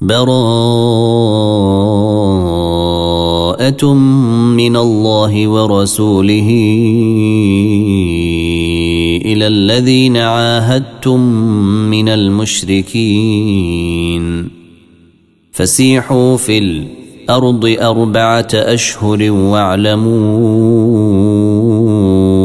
براءة من الله ورسوله إلى الذين عاهدتم من المشركين. فسيحوا في الأرض أربعة أشهر واعلموا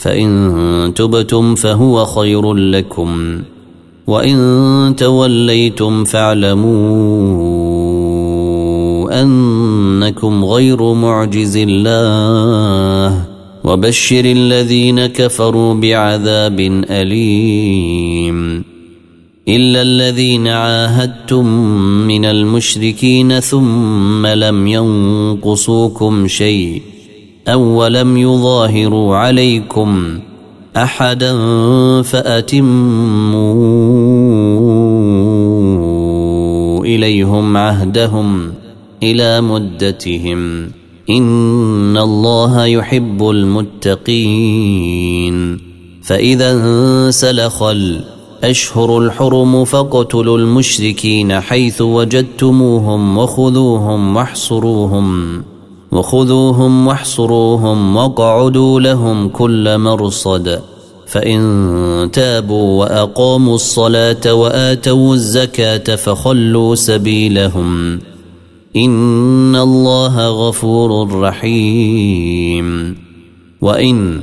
فإن تبتم فهو خير لكم وإن توليتم فاعلموا أنكم غير معجز الله وبشر الذين كفروا بعذاب أليم. إلا الذين عاهدتم من المشركين ثم لم ينقصوكم شيء. أو ولم يظاهروا عليكم أحدا فأتموا إليهم عهدهم إلى مدتهم إن الله يحب المتقين فإذا انسلخ الأشهر الحرم فاقتلوا المشركين حيث وجدتموهم وخذوهم واحصروهم وخذوهم واحصروهم واقعدوا لهم كل مرصد. فإن تابوا وأقاموا الصلاة وآتوا الزكاة فخلوا سبيلهم. إن الله غفور رحيم. وإن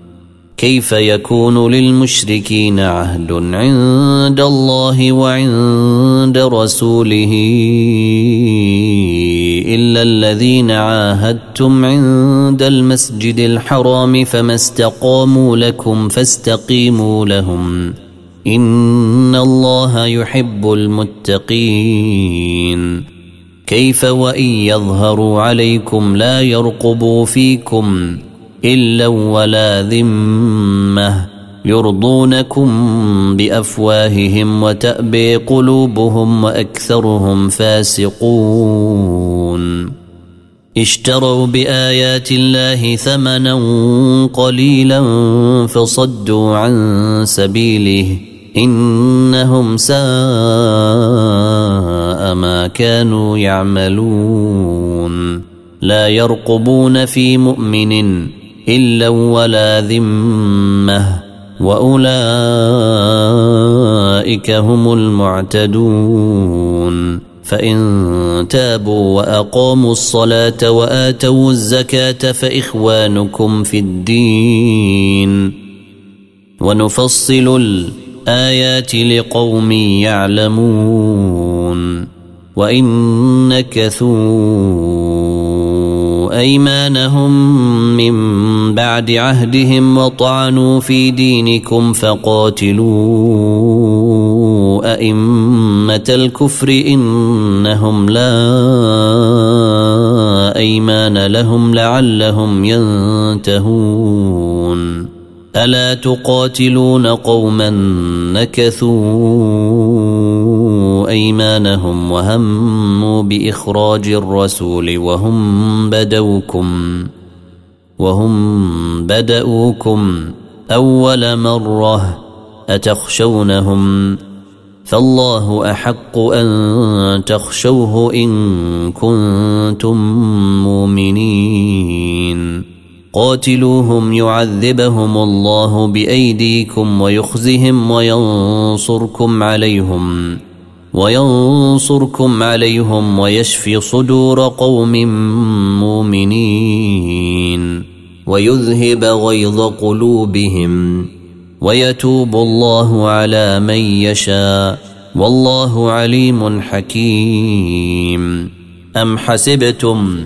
كيف يكون للمشركين عهد عند الله وعند رسوله إلا الذين عاهدتم عند المسجد الحرام فما استقاموا لكم فاستقيموا لهم إن الله يحب المتقين كيف وإن يظهروا عليكم لا يرقبوا فيكم إلا ولا ذمة. يرضونكم بأفواههم وتأبي قلوبهم وأكثرهم فاسقون. اشتروا بآيات الله ثمنا قليلا فصدوا عن سبيله. إنهم ساء ما كانوا يعملون. لا يرقبون في مؤمن إلا ولا ذمة. وأولئك هم المعتدون. فإن تابوا وأقاموا الصلاة وآتوا الزكاة فإخوانكم في الدين. ونفصل الآيات لقوم يعلمون. وإن نكثوا أيمانهم من بعد عهدهم وطعنوا في دينكم فقاتلوا أئمة الكفر إنهم لا أيمان لهم لعلهم ينتهون. ألا تقاتلون قوما أيمانهم وهموا بإخراج الرسول وهم بدوكم وهم بدؤوكم أول مرة أتخشونهم فالله أحق أن تخشوه إن كنتم مؤمنين. قاتلوهم يعذبهم الله بأيديكم ويخزهم وينصركم عليهم. وينصركم عليهم ويشفي صدور قوم مؤمنين ويذهب غيظ قلوبهم ويتوب الله على من يشاء والله عليم حكيم. أم حسبتم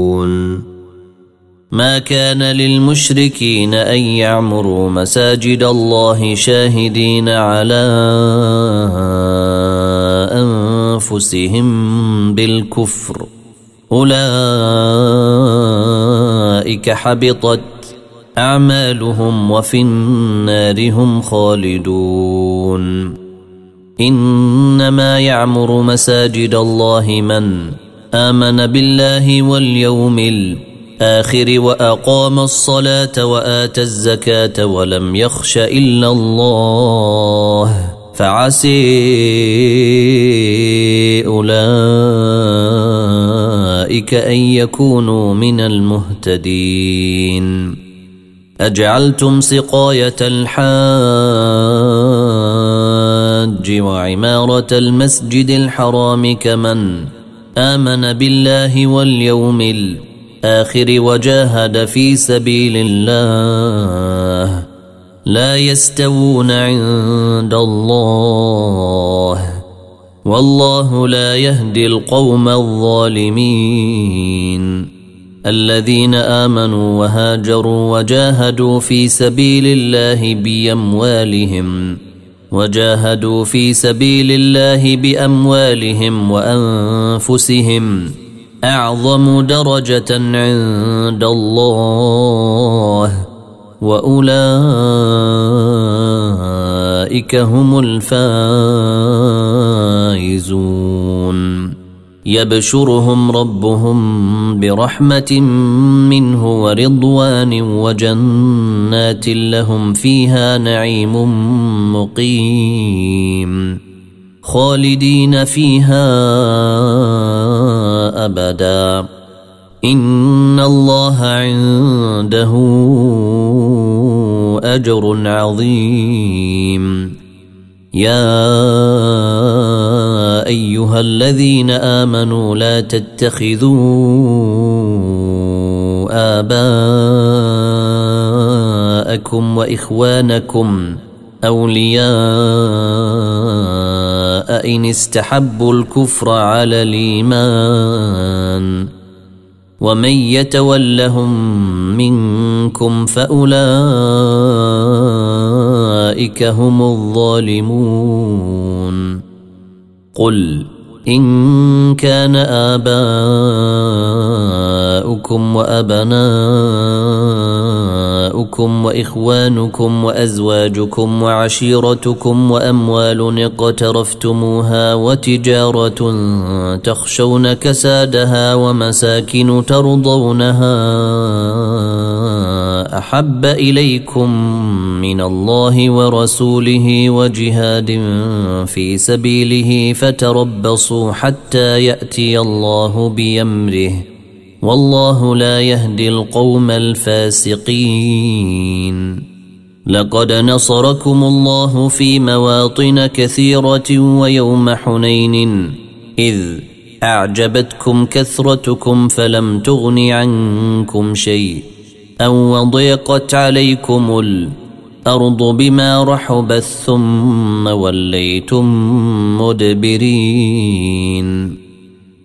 ما كان للمشركين أن يعمروا مساجد الله شاهدين على أنفسهم بالكفر. أولئك حبطت أعمالهم وفي النار هم خالدون. إنما يعمر مساجد الله من آمن بالله واليوم الآخر الآخر وأقام الصلاة وآتى الزكاة ولم يخش إلا الله. فعسي أولئك أن يكونوا من المهتدين. أجعلتم سقاية الحاج وعمارة المسجد الحرام كمن آمن بالله واليوم الآخر الآخر وجاهد في سبيل الله لا يستوون عند الله والله لا يهدي القوم الظالمين. الذين آمنوا وهاجروا وجاهدوا في سبيل الله بأموالهم وجاهدوا في سبيل الله بأموالهم وأنفسهم. أعظم درجة عند الله وأولئك هم الفائزون. يبشرهم ربهم برحمة منه ورضوان وجنات لهم فيها نعيم مقيم. خالدين فيها أبدا. إن الله عنده أجر عظيم. يا أيها الذين آمنوا لا تتخذوا آباءكم وإخوانكم أولياء ان استحبوا الكفر على الإيمان ومن يتولهم منكم فأولئك هم الظالمون قل إن كان آباؤكم وابناؤكم وإخوانكم وأزواجكم وعشيرتكم وأموال اقترفتموها وتجارة تخشون كسادها ومساكن ترضونها أحب إليكم من الله ورسوله وجهاد في سبيله فتربصوا حتى يأتي الله بأمره والله لا يهدي القوم الفاسقين. لقد نصركم الله في مواطن كثيرة ويوم حنين إذ أعجبتكم كثرتكم فلم تغن عنكم شيء أو وضيقت عليكم الأرض بما رحبت ثم وليتم مدبرين.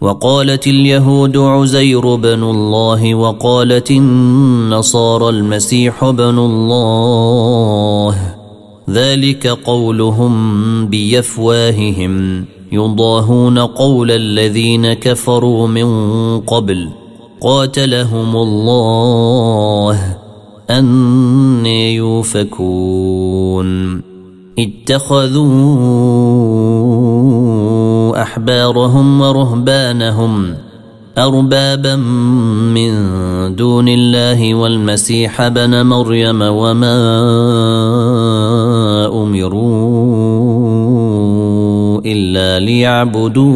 وقالت اليهود عزير بن الله وقالت النصارى المسيح بن الله. ذلك قولهم بيفواههم. يضاهون قول الذين كفروا من قبل. قاتلهم الله. أن يوفكون. اتخذوا أحبارهم ورهبانهم أربابا من دون الله والمسيح بن مريم وما أمروا إلا ليعبدوا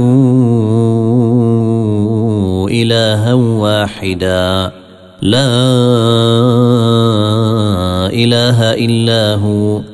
إلها واحدا. لا إله إلا هو.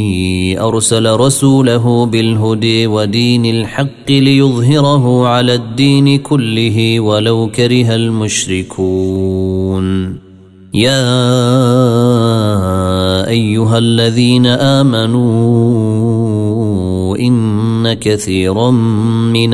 أرسل رسوله بالهدي ودين الحق ليظهره على الدين كله ولو كره المشركون. يا أيها الذين آمنوا إن كثيرا من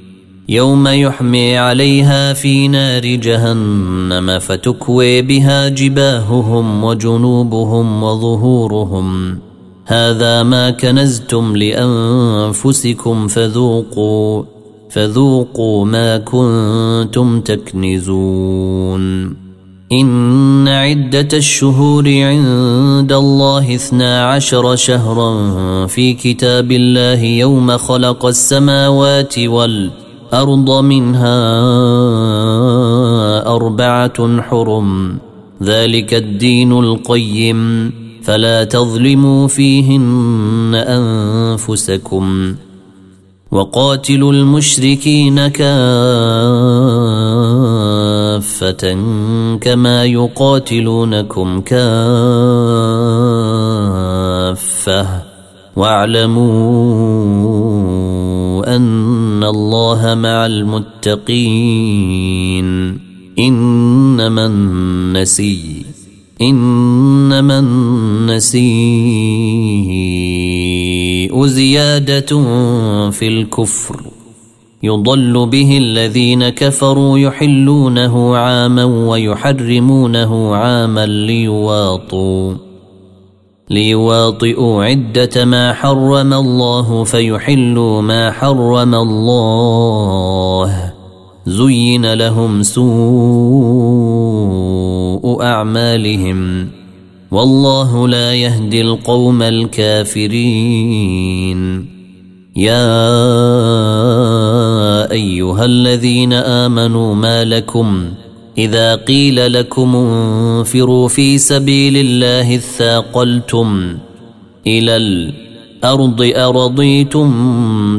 يوم يحمي عليها في نار جهنم فتكوي بها جباههم وجنوبهم وظهورهم. هذا ما كنزتم لأنفسكم فذوقوا فذوقوا ما كنتم تكنزون. إن عدة الشهور عند الله اثنا عشر شهرا في كتاب الله يوم خلق السماوات والأرض منها أربعة حرم ذلك الدين القيم فلا تظلموا فيهن أنفسكم. وقاتلوا المشركين كافة كما يقاتلونكم كافة. واعلموا أن الله مع المتقين إنما النسي إنما النسيء زيادة في الكفر يضل به الذين كفروا يحلونه عاما ويحرمونه عاما ليواطوا ليواطئوا عدة ما حرم الله فيحلوا ما حرم الله. زين لهم سوء أعمالهم. والله لا يهدي القوم الكافرين. يا أيها الذين آمنوا ما لكم إذا قيل لكم انفروا في سبيل الله اثاقلتم إلى الأرض أرضيتم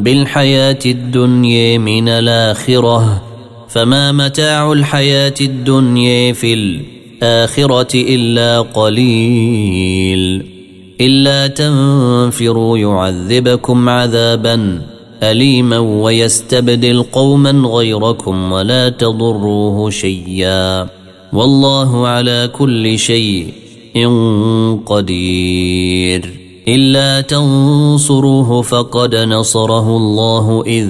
بالحياة الدنيا من الآخرة فما متاع الحياة الدنيا في الآخرة إلا قليل. إلا تنفروا يعذبكم عذابا أليما ويستبدل قوما غيركم ولا تضروه شيئا والله على كل شيء قدير إلا تنصروه فقد نصره الله إذ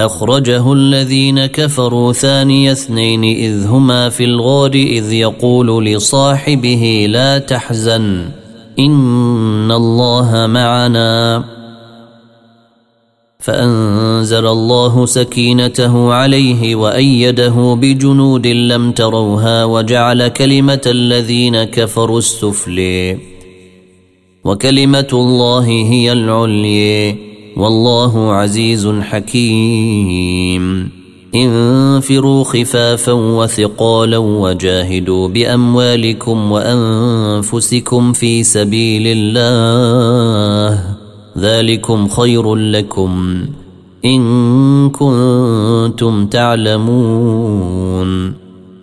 أخرجه الذين كفروا ثاني اثنين إذ هما في الغار إذ يقول لصاحبه لا تحزن إن الله معنا فأنزل الله سكينته عليه وأيده بجنود لم تروها وجعل كلمة الذين كفروا السفلي وكلمة الله هي العلي والله عزيز حكيم. انفروا خفافا وثقالا وجاهدوا بأموالكم وأنفسكم في سبيل الله. ذلكم خير لكم إن كنتم تعلمون.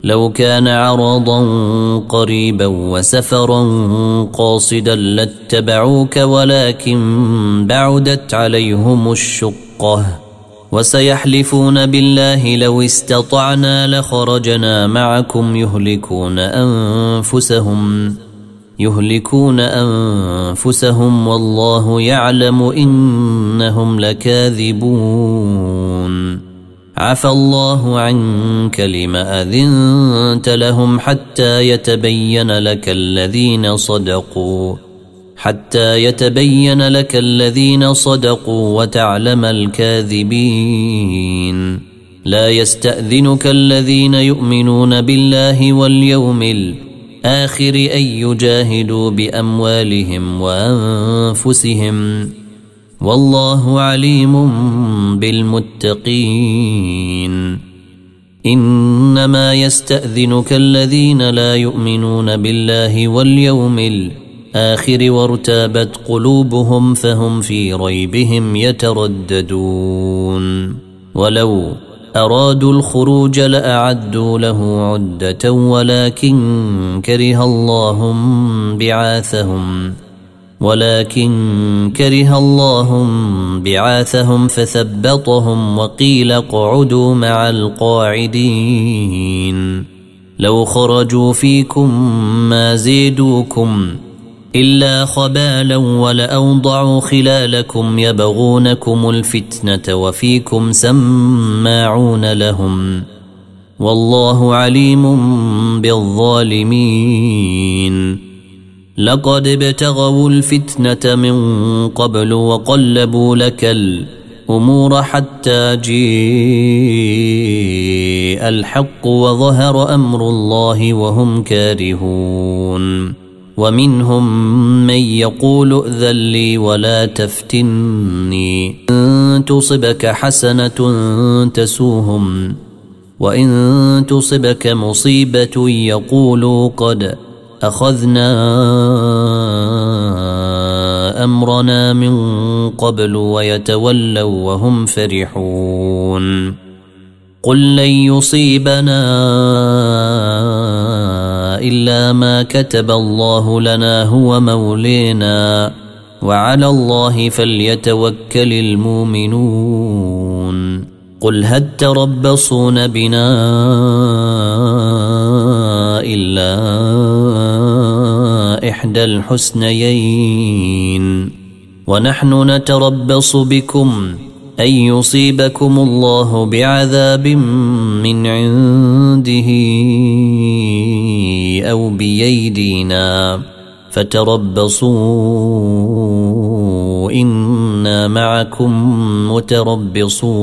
لو كان عرضا قريبا وسفرا قاصدا لاتبعوك ولكن بعدت عليهم الشقة. وسيحلفون بالله لو استطعنا لخرجنا معكم يهلكون أنفسهم. يهلكون أنفسهم والله يعلم إنهم لكاذبون. عفى الله عنك لما أذنت لهم حتى يتبين لك الذين صدقوا. حتى يتبين لك الذين صدقوا وتعلم الكاذبين. لا يستأذنك الذين يؤمنون بالله واليوم الآخر أن يجاهدوا بأموالهم وأنفسهم والله عليم بالمتقين. إنما يستأذنك الذين لا يؤمنون بالله واليوم الآخر وارتابت قلوبهم فهم في ريبهم يترددون. ولو أرادوا الخروج لأعدوا له عدة ولكن كره الله بعاثهم. ولكن كره الله بعاثهم فثبطهم وقيل اقعدوا مع القاعدين. لو خرجوا فيكم ما زيدوكم. إلا خبالا ولأوضعوا خلالكم يبغونكم الفتنة وفيكم سماعون لهم والله عليم بالظالمين. لقد ابتغوا الفتنة من قبل وقلبوا لك الأمور حتى جيء الحق وظهر أمر الله وهم كارهون. ومنهم من يقول ائذن لي ولا تفتني. إن تصبك حسنة تسوهم وإن تصبك مصيبة يقولوا قد أخذنا أمرنا من قبل ويتولوا وهم فرحون. قل لن يصيبنا إلا ما كتب الله لنا هو مولينا وعلى الله فليتوكل المؤمنون قل هل تربصون بنا إلا إحدى الحسنيين ونحن نتربص بكم أن يصيبكم الله بعذاب من عنده أو بيدينا فتربصوا إنا معكم متربصون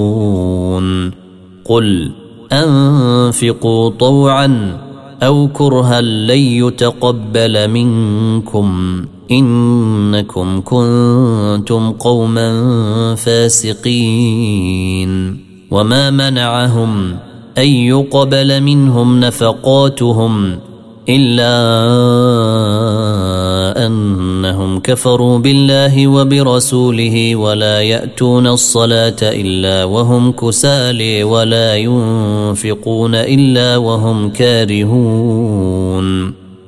قل أنفقوا طوعاً أو كرها لن يتقبل منكم إنكم كنتم قوما فاسقين. وما منعهم أن يقبل منهم نفقاتهم إلا أنهم كفروا بالله وبرسوله ولا يأتون الصلاة إلا وهم كسالي ولا ينفقون إلا وهم كارهون.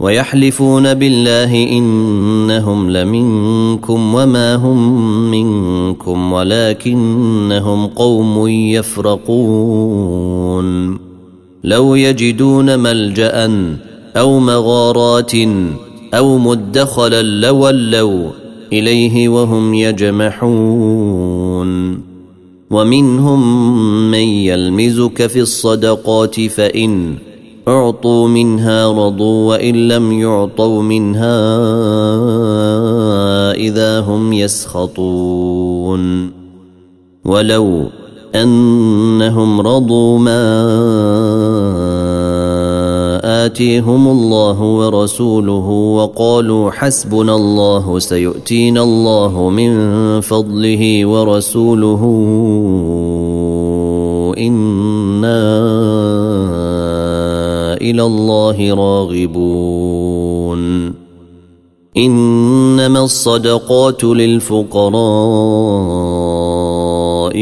ويحلفون بالله إنهم لمنكم وما هم منكم ولكنهم قوم يفرقون. لو يجدون ملجأ أو مغارات أو مدخلا لولوا إليه وهم يجمحون. ومنهم من يلمزك في الصدقات فإن أعطوا منها رضوا وإن لم يعطوا منها إذا هم يسخطون. ولو أنهم رضوا ما آتيهم الله ورسوله وقالوا حسبنا الله سيؤتينا الله من فضله ورسوله إنا إلى الله راغبون. إنما الصدقات للفقراء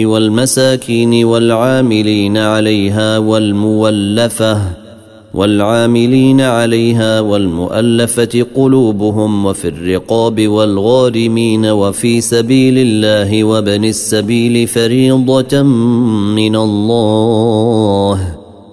والمساكين والعاملين عليها والمولفه والعاملين عليها والمؤلفة قلوبهم وفي الرقاب والغارمين وفي سبيل الله وابن السبيل فريضة من الله.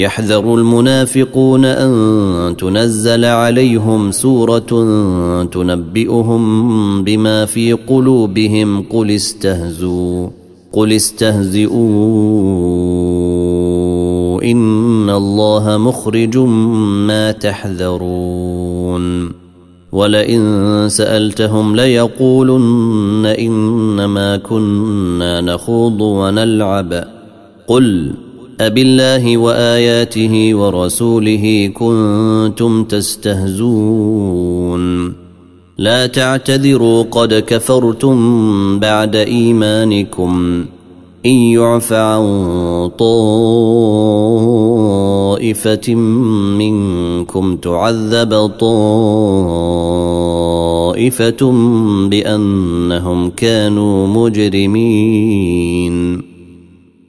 يحذر المنافقون أن تنزل عليهم سورة تنبئهم بما في قلوبهم. قل استهزوا قل استهزئوا إن الله مخرج ما تحذرون. ولئن سألتهم ليقولن إنما كنا نخوض ونلعب. قل أبالله وآياته ورسوله كنتم تستهزون لا تعتذروا قد كفرتم بعد ايمانكم. ان يعف عن طائفه منكم تعذب طائفه بانهم كانوا مجرمين.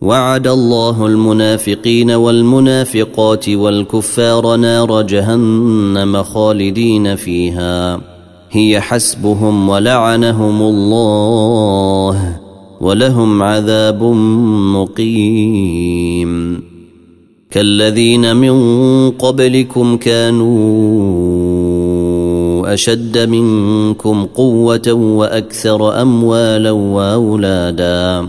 وعد الله المنافقين والمنافقات والكفار نار جهنم خالدين فيها. هي حسبهم ولعنهم الله ولهم عذاب مقيم. كالذين من قبلكم كانوا أشد منكم قوة وأكثر أموالا وأولادا.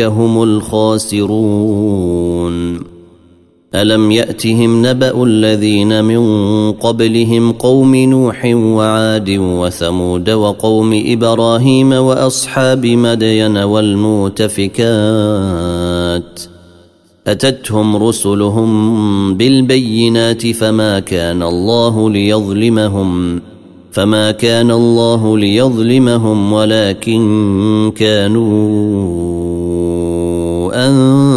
هم الخاسرون. ألم يأتهم نبأ الذين من قبلهم قوم نوح وعاد وثمود وقوم إبراهيم وأصحاب مدين والمؤتفكات؟ أتتهم رسلهم بالبينات فما كان الله ليظلمهم فما كان الله ليظلمهم ولكن كانوا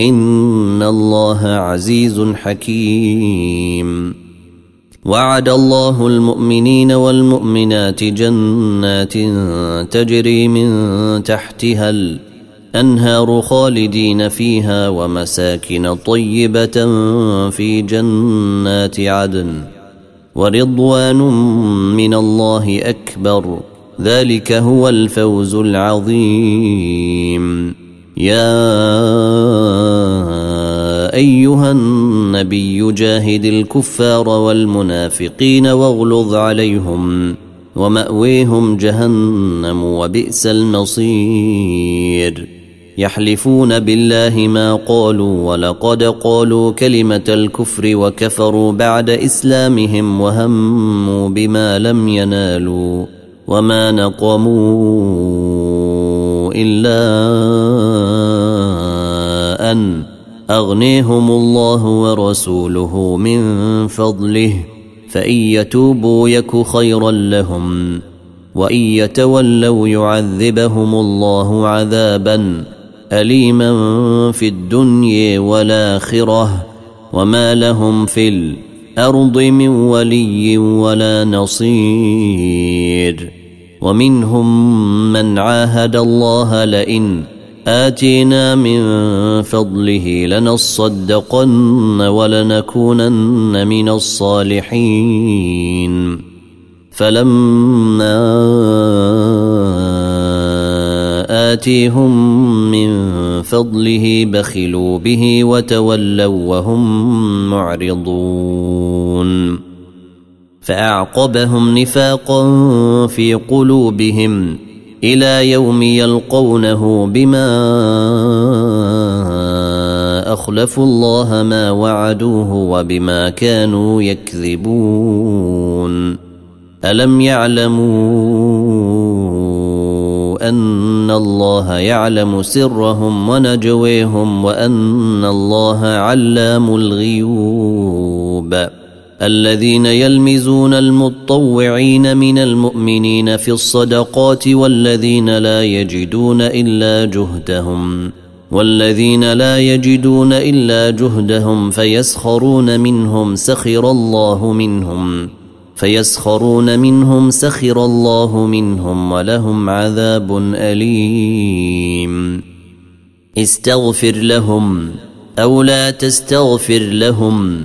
إن الله عزيز حكيم. وعد الله المؤمنين والمؤمنات جنات تجري من تحتها الأنهار خالدين فيها ومساكن طيبة في جنات عدن ورضوان من الله أكبر. ذلك هو الفوز العظيم. يا أيها النبي جاهد الكفار والمنافقين واغلظ عليهم ومأويهم جهنم وبئس المصير. يحلفون بالله ما قالوا ولقد قالوا كلمة الكفر وكفروا بعد إسلامهم وهموا بما لم ينالوا وما نقموا إلا أن أغنيهم الله ورسوله من فضله فإن يتوبوا يك خيرا لهم وإن يتولوا يعذبهم الله عذابا اليما في الدنيا والآخرة وما لهم في الأرض من ولي ولا نصير. ومنهم من عاهد الله لئن آتينا من فضله لنصدقن ولنكونن من الصالحين. فلما آتيهم من فضله بخلوا به وتولوا وهم معرضون. فأعقبهم نفاقا في قلوبهم إلى يوم يلقونه بما أخلفوا الله ما وعدوه وبما كانوا يكذبون. ألم يعلموا أن الله يعلم سرهم ونجويهم وأن الله علام الغيوب؟ الذين يلمزون المطوعين من المؤمنين في الصدقات والذين لا يجدون إلا جهدهم والذين لا يجدون إلا جهدهم فيسخرون منهم سخر الله منهم فيسخرون منهم سخر الله منهم ولهم عذاب أليم. استغفر لهم أو لا تستغفر لهم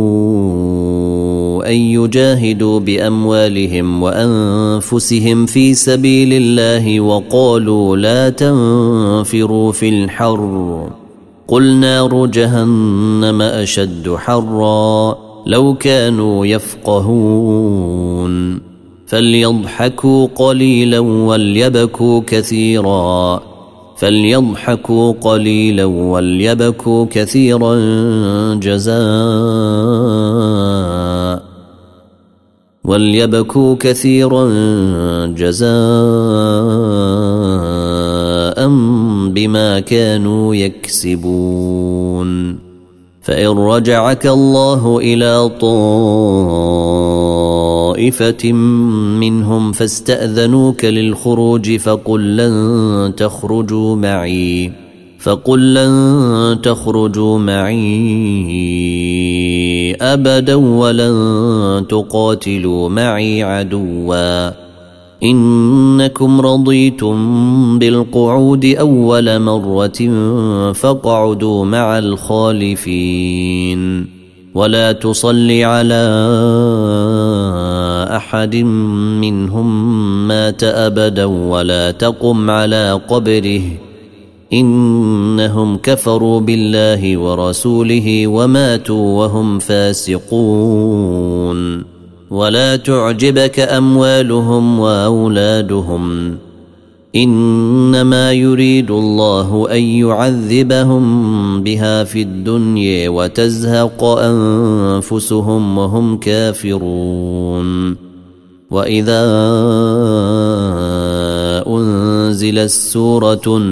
أن يجاهدوا بأموالهم وأنفسهم في سبيل الله وقالوا لا تنفروا في الحر. قل نار جهنم أشد حرا لو كانوا يفقهون. فليضحكوا قليلا وليبكوا كثيرا. فليضحكوا قليلا وليبكوا كثيرا جزاء وليبكوا كثيرا جزاء بما كانوا يكسبون. فإن رجعك الله إلى طائفة منهم فاستأذنوك للخروج فقل لن تخرجوا معي فقل لن تخرجوا معي. أبدا ولن تقاتلوا معي عدوا. إنكم رضيتم بالقعود أول مرة فاقعدوا مع الخالفين. ولا تصل على أحد منهم مات أبدا ولا تقم على قبره. إنهم كفروا بالله ورسوله وماتوا وهم فاسقون. ولا تعجبك أموالهم وأولادهم. إنما يريد الله أن يعذبهم بها في الدنيا وتزهق أنفسهم وهم كافرون. وإذا أنزلت سورة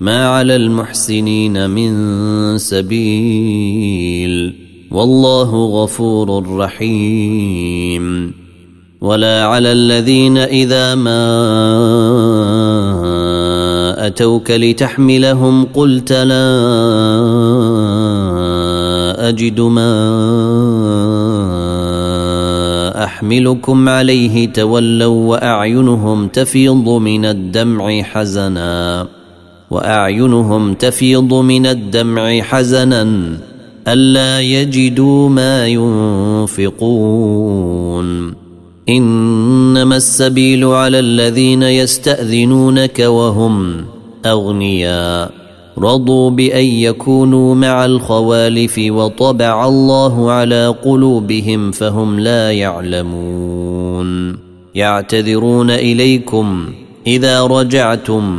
ما على المحسنين من سبيل والله غفور رحيم. ولا على الذين إذا ما أتوك لتحملهم قلت لا أجد ما أحملكم عليه تولوا وأعينهم تفيض من الدمع حزنا. وأعينهم تفيض من الدمع حزنا ألا يجدوا ما ينفقون. إنما السبيل على الذين يستأذنونك وهم أغنياء. رضوا بأن يكونوا مع الخوالف وطبع الله على قلوبهم فهم لا يعلمون. يعتذرون إليكم إذا رجعتم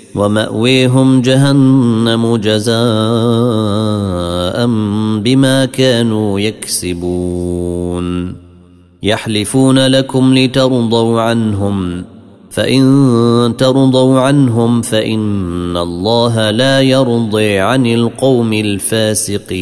ومأويهم جهنم جزاء بما كانوا يكسبون. يحلفون لكم لترضوا عنهم فإن ترضوا عنهم فإن الله لا يرضي عن القوم الفاسقين.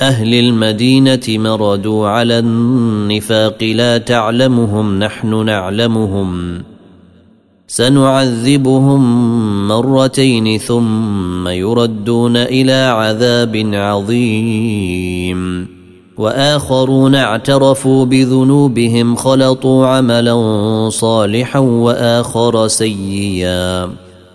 أهل المدينة مردوا على النفاق لا تعلمهم نحن نعلمهم. سنعذبهم مرتين ثم يردون إلى عذاب عظيم. وآخرون اعترفوا بذنوبهم خلطوا عملا صالحا وآخر سيئا.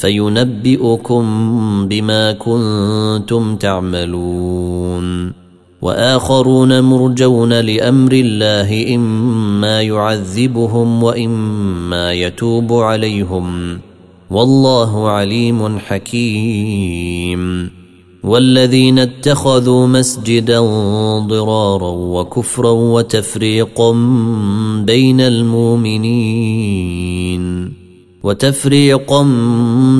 فينبئكم بما كنتم تعملون واخرون مرجون لامر الله اما يعذبهم واما يتوب عليهم والله عليم حكيم والذين اتخذوا مسجدا ضرارا وكفرا وتفريقا بين المؤمنين وتفريقا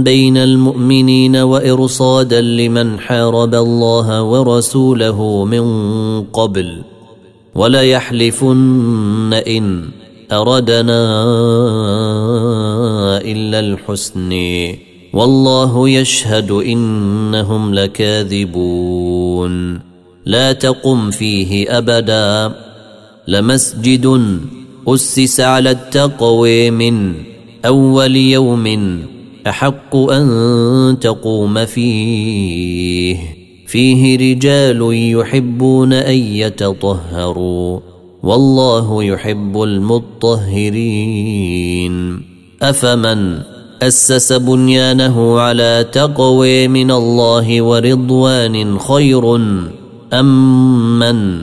بين المؤمنين وإرصادا لمن حارب الله ورسوله من قبل وليحلفن إن أردنا إلا الحسن. والله يشهد إنهم لكاذبون. لا تقم فيه أبدا. لمسجد أسس على التقوي من أول يوم أحق أن تقوم فيه. فيه رجال يحبون أن يتطهروا والله يحب المطهرين. أفمن أسس بنيانه على تقوي من الله ورضوان خير أم من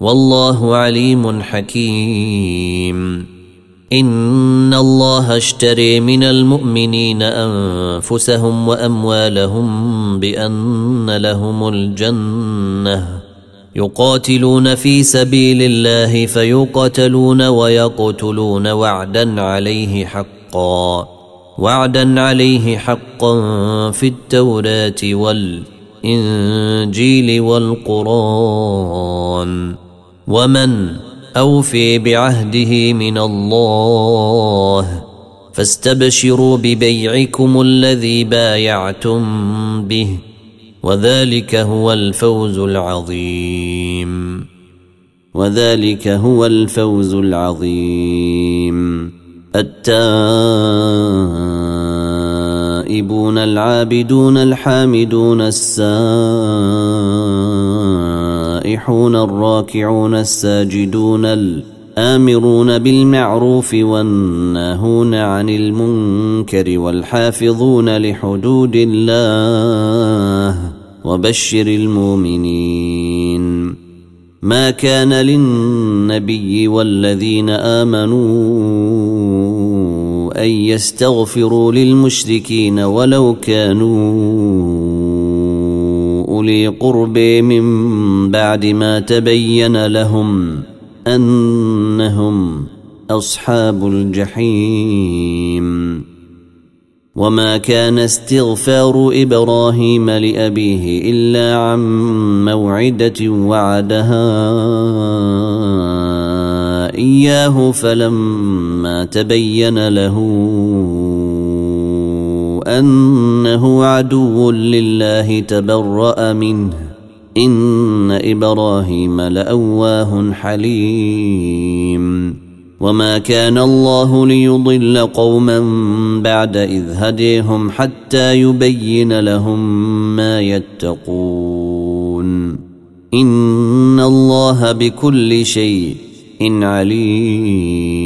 والله عليم حكيم. إن الله اشتري من المؤمنين أنفسهم وأموالهم بأن لهم الجنة. يقاتلون في سبيل الله فيقتلون ويقتلون وعدا عليه حقا. وعدا عليه حقا في التوراة والإنجيل والقرآن. ومن اوفي بعهده من الله فاستبشروا ببيعكم الذي بايعتم به وذلك هو الفوز العظيم وذلك هو الفوز العظيم التائبون العابدون الحامدون السائحون الراكعون الساجدون الآمرون بالمعروف والناهون عن المنكر والحافظون لحدود الله وبشر المؤمنين. ما كان للنبي والذين آمنوا أن يستغفروا للمشركين ولو كانوا اولي قرب من بعد ما تبين لهم أنهم أصحاب الجحيم. وما كان استغفار إبراهيم لأبيه إلا عن موعدة وعدها إياه فلما تبين له أنه عدو لله تبرأ منه. إن إبراهيم لأواه حليم. وما كان الله ليضل قوما بعد إذ هديهم حتى يبين لهم ما يتقون. إن الله بكل شيء عليم.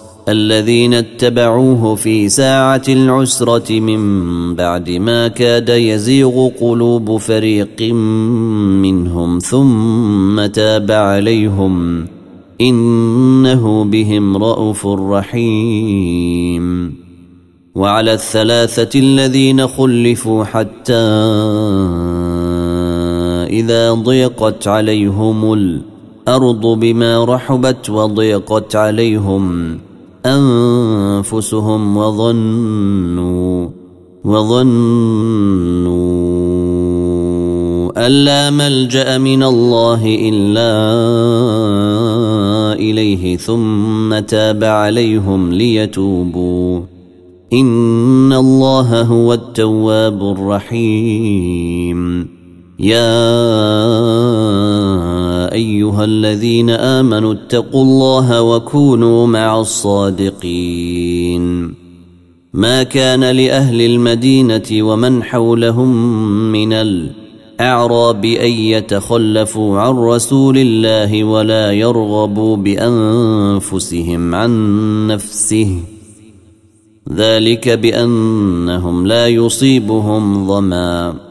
الذين اتبعوه في ساعة العسرة من بعد ما كاد يزيغ قلوب فريق منهم ثم تاب عليهم إنه بهم رءوف رحيم. وعلى الثلاثة الذين خلفوا حتى إذا ضيقت عليهم الأرض بما رحبت وضيقت عليهم أنفسهم وظنوا وظنوا أن لا ملجأ من الله إلا إليه ثم تاب عليهم ليتوبوا. إن الله هو التواب الرحيم. يا أيها الذين آمنوا اتقوا الله وكونوا مع الصادقين. ما كان لأهل المدينة ومن حولهم من الأعراب أن يتخلفوا عن رسول الله ولا يرغبوا بأنفسهم عن نفسه. ذلك بأنهم لا يصيبهم ظمأ.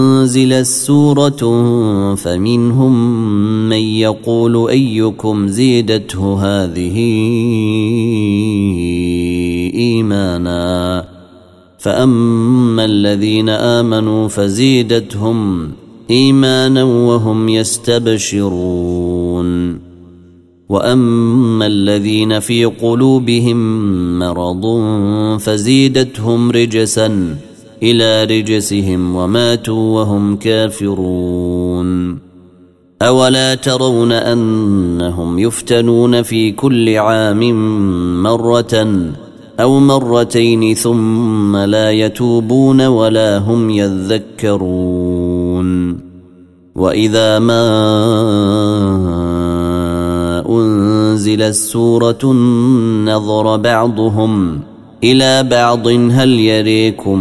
أنزلت سورة فمنهم من يقول أيكم زيدته هذه إيمانا فأما الذين آمنوا فزيدتهم إيمانا وهم يستبشرون وأما الذين في قلوبهم مرض فزيدتهم رجسا إلى رجسهم وماتوا وهم كافرون. أولا ترون أنهم يفتنون في كل عام مرة أو مرتين ثم لا يتوبون ولا هم يذكرون. وإذا ما أنزلت سوره نظر بعضهم إلى بعض هل يريكم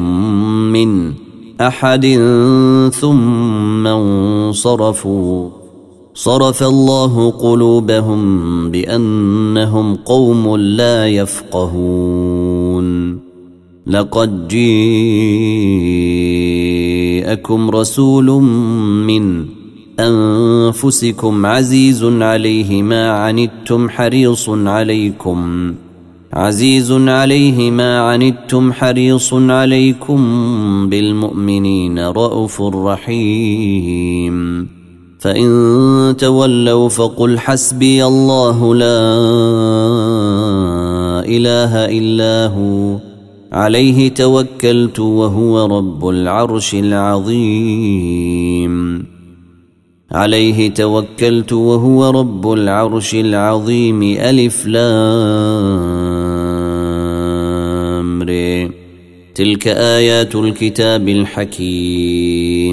من أحد ثم انصرفوا. صرف الله قلوبهم بأنهم قوم لا يفقهون. لقد جيءكم رسول من أنفسكم عزيز عليه ما عنتم حريص عليكم. عزيز عليه ما عنتم حريص عليكم بالمؤمنين رءوف رحيم. فإن تولوا فقل حسبي الله لا إله إلا هو. عليه توكلت وهو رب العرش العظيم. عليه توكلت وهو رب العرش العظيم. ألف لام. تلك آيات الكتاب الحكيم.